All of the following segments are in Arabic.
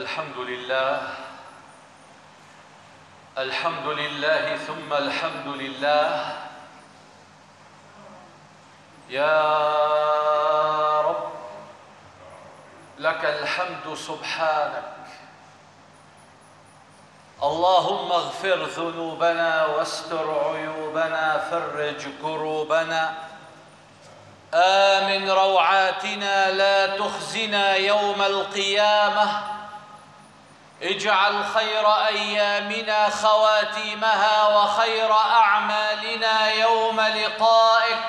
الحمد لله. الحمد لله ثم الحمد لله. يا رب لك الحمد سبحانك. اللهم اغفر ذنوبنا واستر عيوبنا فرج كروبنا. آمن روعاتنا لا تخزنا يوم القيامة. اجعل خير أيامنا خواتيمها وخير أعمالنا يوم لقائك.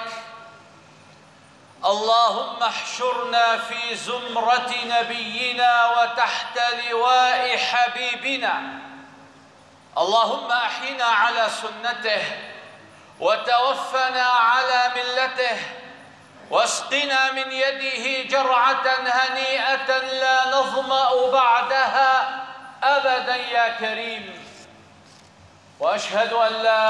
اللهم احشرنا في زمرة نبينا وتحت لواء حبيبنا. اللهم أحينا على سنته وتوفنا على ملته. واسقنا من يده جرعة هنيئة لا نظمأ بعدها. أبدا يا كريم. وأشهد أن لا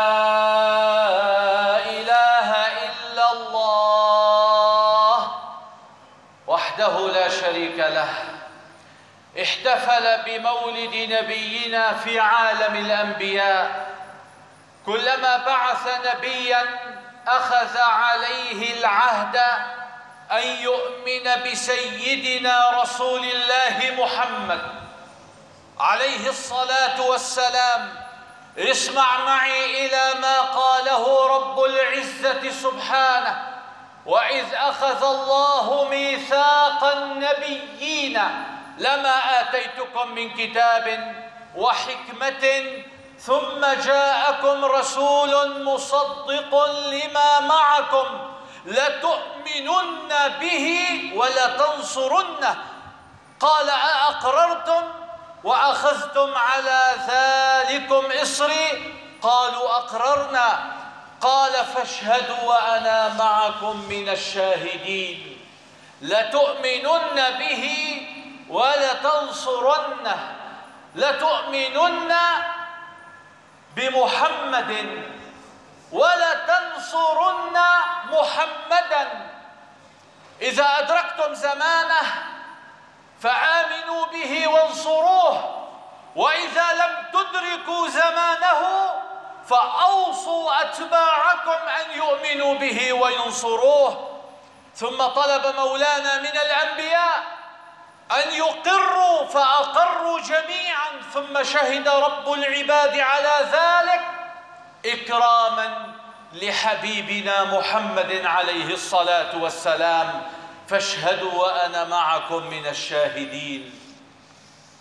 إله إلا الله وحده لا شريك له. احتفل بمولد نبينا في عالم الأنبياء. كلما بعث نبيا أخذ عليه العهد أن يؤمن بسيدنا رسول الله محمد. عليه الصلاة والسلام اسمع معي إلى ما قاله رب العزة سبحانه وإذ أخذ الله ميثاق النبيين لما آتيتكم من كتاب وحكمة ثم جاءكم رسول مصدق لما معكم لتؤمنن به ولتنصرنه. قال أأقررتم؟ وأخذتم على ذلكم إصري؟ قالوا أقررنا. قال فاشهدوا وأنا معكم من الشاهدين. لتؤمنن به ولتنصرنه. لتؤمنن بمحمد ولتنصرن محمدا. إذا أدركتم زمانه فآمنوا به وانصروه وإذا لم تدركوا زمانه فأوصوا أتباعكم أن يؤمنوا به وينصروه. ثم طلب مولانا من الأنبياء أن يقروا فأقروا جميعا ثم شهد رب العباد على ذلك إكراما لحبيبنا محمد عليه الصلاة والسلام. فاشهدوا وأنا معكم من الشاهدين.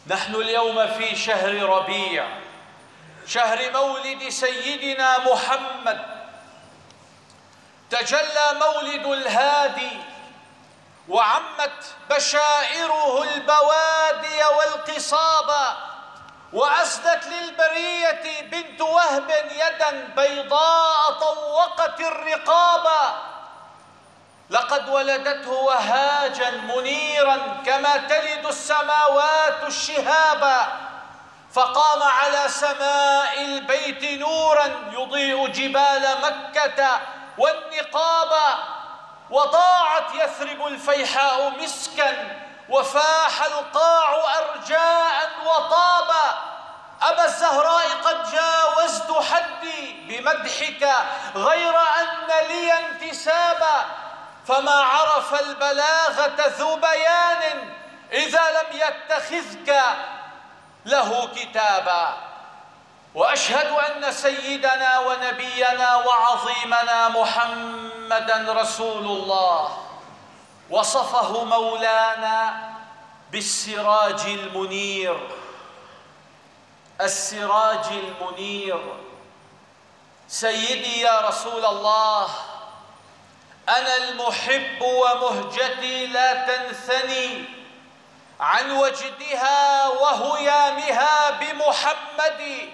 نحن اليوم في شهر ربيع شهر مولد سيدنا محمد. تجلى مولد الهادي وعمت بشائره البوادي والقصابا وأسدت للبرية بنت وهب يدا بيضاء طوقت الرقابا لقد ولدته وهاجا منيرا كما تلد السماوات الشهابا فقام على سماء البيت نورا يضيء جبال مكة والنقابا وضاعت يثرب الفيحاء مسكا وفاح القاع أرجاء وطابا أبا الزهراء قد جاوزت حدي بمدحك غير أن لي انتسابا. فما عرف البلاغة ذو بيان إذا لم يتخذك له كتابا. وأشهد أن سيدنا ونبينا وعظيمنا محمدا رسول الله. وصفه مولانا بالسراج المنير. السراج المنير. سيدي يا رسول الله. أنا المحب ومهجتي لا تنثني عن وجدها وهيامها بمحمد.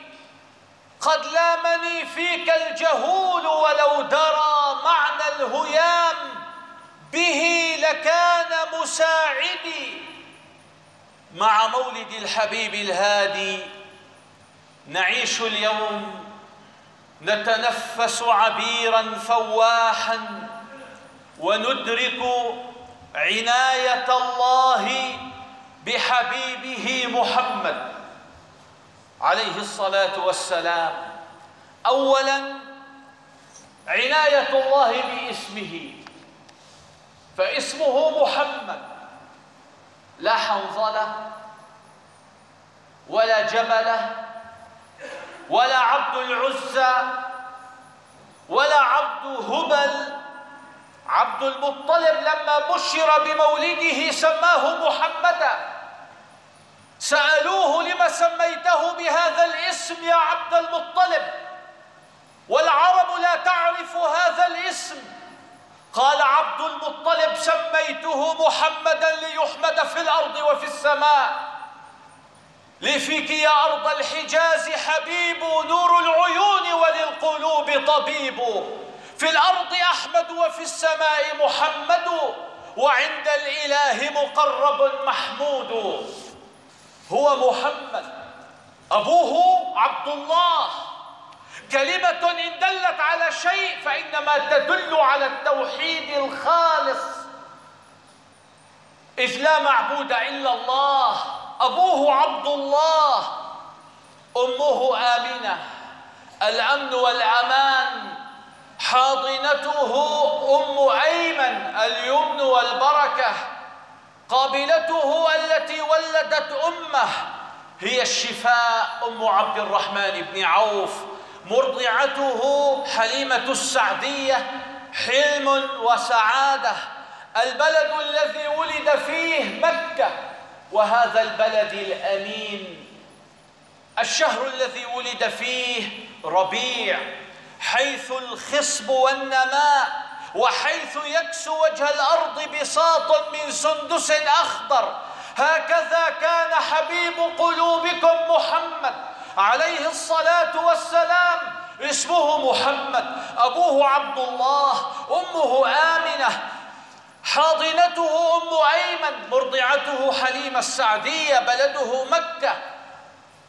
قد لامني فيك الجهول ولو درى معنى الهيام. به لكان مساعدي مع مولد الحبيب الهادي. نعيش اليوم نتنفس عبيرا فواحا. وندرك عناية الله بحبيبه محمد عليه الصلاة والسلام. أولا عناية الله باسمه. فاسمه محمد. لا حنظلة ولا جبلة ولا عبد العزى ولا عبد هبل عبد المطلب لما بشر بمولده سماه محمدا. سألوه لم سميته بهذا الاسم يا عبد المطلب. والعرب لا تعرف هذا الاسم. قال عبد المطلب سميته محمدا ليحمد في الأرض وفي السماء. لفيك يا أرض الحجاز حبيب نور العيون وللقلوب طبيب. في الأرض أحمد وفي السماء محمد وعند الإله مقرب محمود. هو محمد. أبوه عبد الله. كلمة إن دلت على شيء فإنما تدل على التوحيد الخالص. إذ لا معبود إلا الله. أبوه عبد الله. أمه آمنة. الأمن والأمان. حاضنته أم أيمن اليمن والبركة قابلته التي ولدت أمه هي الشفاء أم عبد الرحمن بن عوف مرضعته حليمة السعدية حلم وسعادة البلد الذي ولد فيه مكة وهذا البلد الأمين الشهر الذي ولد فيه ربيع. حيث الخصب والنماء وحيث يكسو وجه الأرض بساط من سندس أخضر. هكذا كان حبيب قلوبكم محمد. عليه الصلاة والسلام اسمه محمد. أبوه عبد الله أمه آمنة. حاضنته أم أيمن مرضعته حليمة السعدية بلده مكة.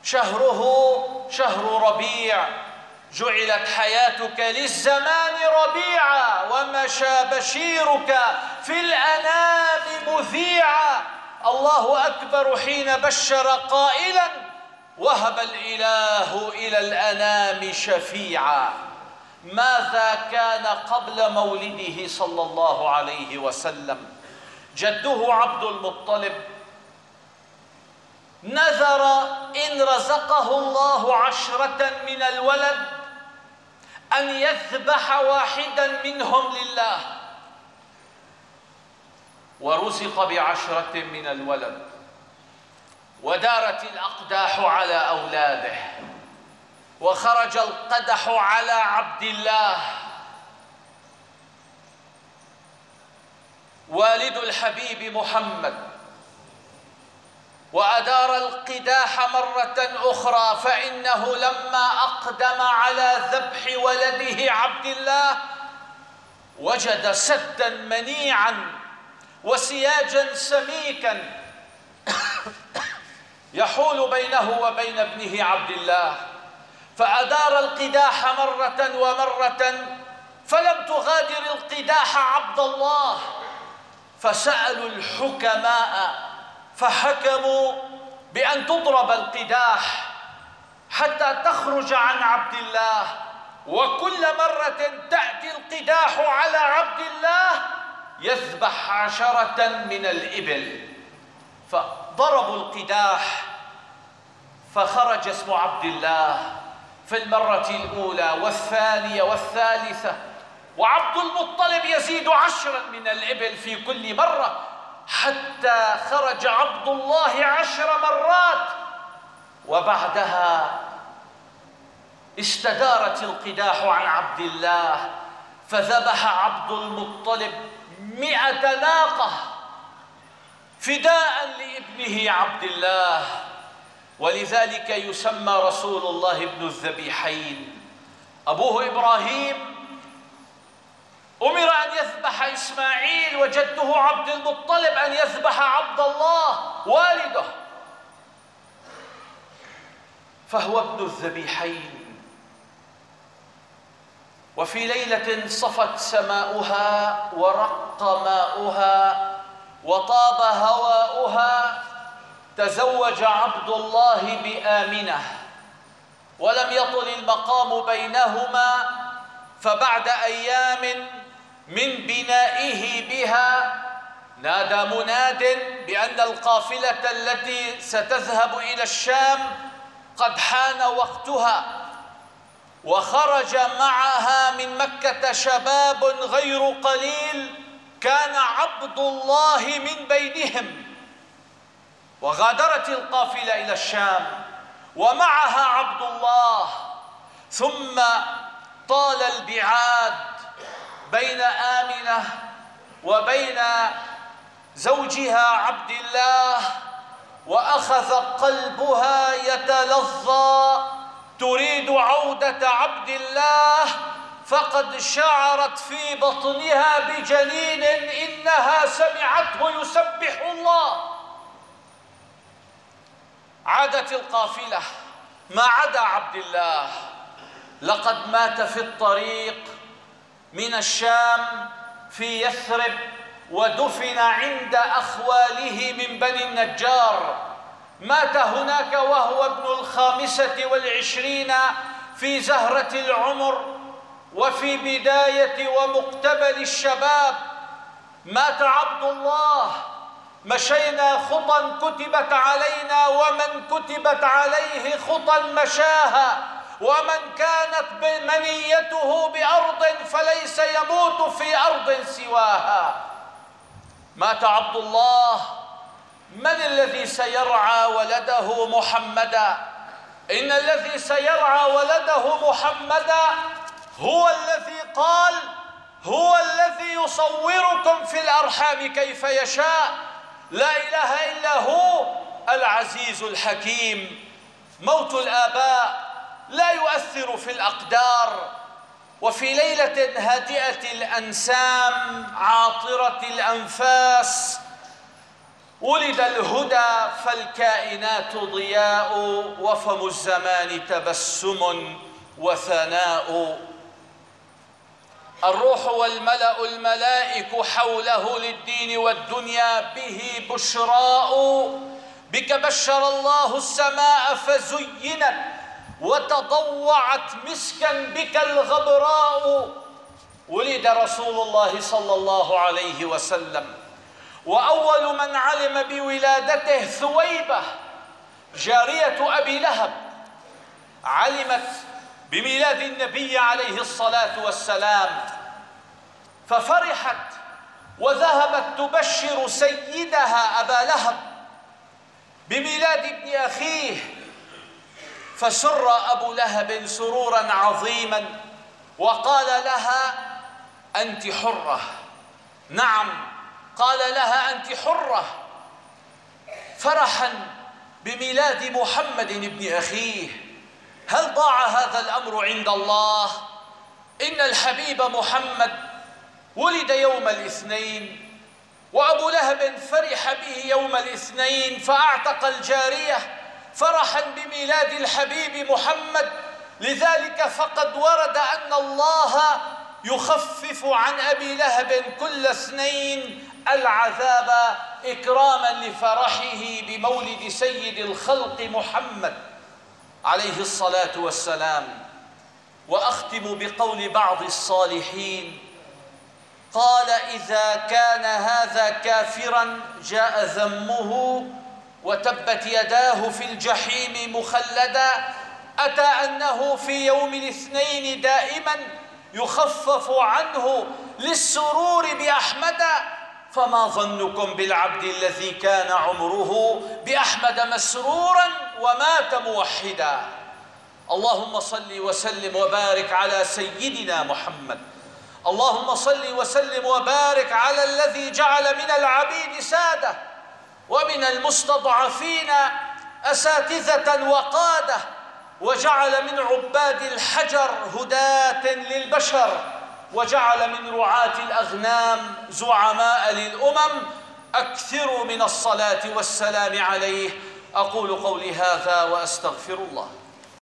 شهره شهر ربيع. جعلت حياتك للزمان ربيعا ومشى بشيرك في الأنام مذيعا. الله أكبر حين بشر قائلا وهب الإله إلى الأنام شفيعا. ماذا كان قبل مولده صلى الله عليه وسلم؟ جده عبد المطلب نذر إن رزقه الله عشرة من الولد أن يذبح واحدا منهم لله. ورزق بعشرة من الولد. ودارت الأقداح على أولاده. وخرج القدح على عبد الله. والد الحبيب محمد. وأدار القداح مرة أخرى فإنه لما أقدم على ذبح ولده عبد الله وجد سدا منيعا وسياجا سميكا يحول بينه وبين ابنه عبد الله. فأدار القداح مرة ومرة فلم تغادر القداح عبد الله فسألوا الحكماء فحكموا بأن تضرب القداح حتى تخرج عن عبد الله. وكل مرة تأتي القداح على عبد الله يذبح عشرة من الإبل. فضربوا القداح فخرج اسم عبد الله في المرة الأولى والثانية والثالثة. وعبد المطلب يزيد عشرا من الإبل في كل مرة. حتى خرج عبد الله عشر مرات وبعدها استدارت القداح عن عبد الله فذبح عبد المطلب مئة ناقة فداء لابنه عبد الله ولذلك يسمى رسول الله ابن الذبيحين. أبوه إبراهيم أمر أن يذبح إسماعيل وجده عبد المطلب أن يذبح عبد الله والده. فهو ابن الذبيحين. وفي ليلة صفت سماؤها ورق ماؤها وطاب هواؤها تزوج عبد الله بآمنة. ولم يطل المقام بينهما فبعد أيام من بنائه بها نادى مناد بأن القافلة التي ستذهب إلى الشام قد حان وقتها وخرج معها من مكة شباب غير قليل كان عبد الله من بينهم. وغادرت القافلة إلى الشام ومعها عبد الله ثم طال البعاد بين آمنة وبين زوجها عبد الله وأخذ قلبها يتلظى تريد عودة عبد الله فقد شعرت في بطنها بجنين إنها سمعته يسبح الله. عادت القافلة ما عدا عبد الله لقد مات في الطريق من الشام في يثرب ودفن عند أخواله من بني النجار. مات هناك وهو ابن الخامسة والعشرين في زهرة العمر وفي بداية ومقتبل الشباب. مات عبد الله. مشينا خطى كتبت علينا ومن كتبت عليه خطى مشاها. ومن كانت منيته بأرض فليس يموت في أرض سواها. مات عبد الله. من الذي سيرعى ولده محمدا؟ إن الذي سيرعى ولده محمدا هو الذي قال هو الذي يصوركم في الأرحام كيف يشاء. لا إله إلا هو العزيز الحكيم. موت الآباء. لا يؤثر في الأقدار وفي ليلة هادئة الأنسام عاطرة الأنفاس ولد الهدى فالكائنات ضياء وفم الزمان تبسم وثناء الروح والملأ الملائك حوله للدين والدنيا به بشراء بك بشر الله السماء فزينت وتضوعت مسكا بك الغبراء. ولد رسول الله صلى الله عليه وسلم. وأول من علم بولادته ثويبة جارية أبي لهب علمت بميلاد النبي عليه الصلاة والسلام. ففرحت وذهبت تبشر سيدها أبا لهب بميلاد ابن أخيه. فسر أبو لهب سرورا عظيما وقال لها أنت حرة. نعم. قال لها أنت حرة. فرحا بميلاد محمد ابن أخيه هل ضاع هذا الأمر عند الله؟ إن الحبيب محمد ولد يوم الاثنين وأبو لهب فرح به يوم الاثنين فأعتق الجارية فرحا بميلاد الحبيب محمد. لذلك فقد ورد أن الله يخفف عن أبي لهب كل اثنين العذاب إكراما لفرحه بمولد سيد الخلق محمد عليه الصلاة والسلام. وأختم بقول بعض الصالحين قال إذا كان هذا كافرا جاء ذمه وتبت يداه في الجحيم مخلدا أتى أنه في يوم الاثنين دائما يخفف عنه للسرور بأحمد. فما ظنكم بالعبد الذي كان عمره بأحمد مسرورا ومات موحدا؟ اللهم صل وسلم وبارك على سيدنا محمد. اللهم صل وسلم وبارك على الذي جعل من العبيد سادة. ومن المستضعفين أساتذة وقاده وجعل من عباد الحجر هداة للبشر وجعل من رعاة الأغنام زعماء للأمم أكثروا من الصلاة والسلام عليه. أقول قولي هذا وأستغفر الله.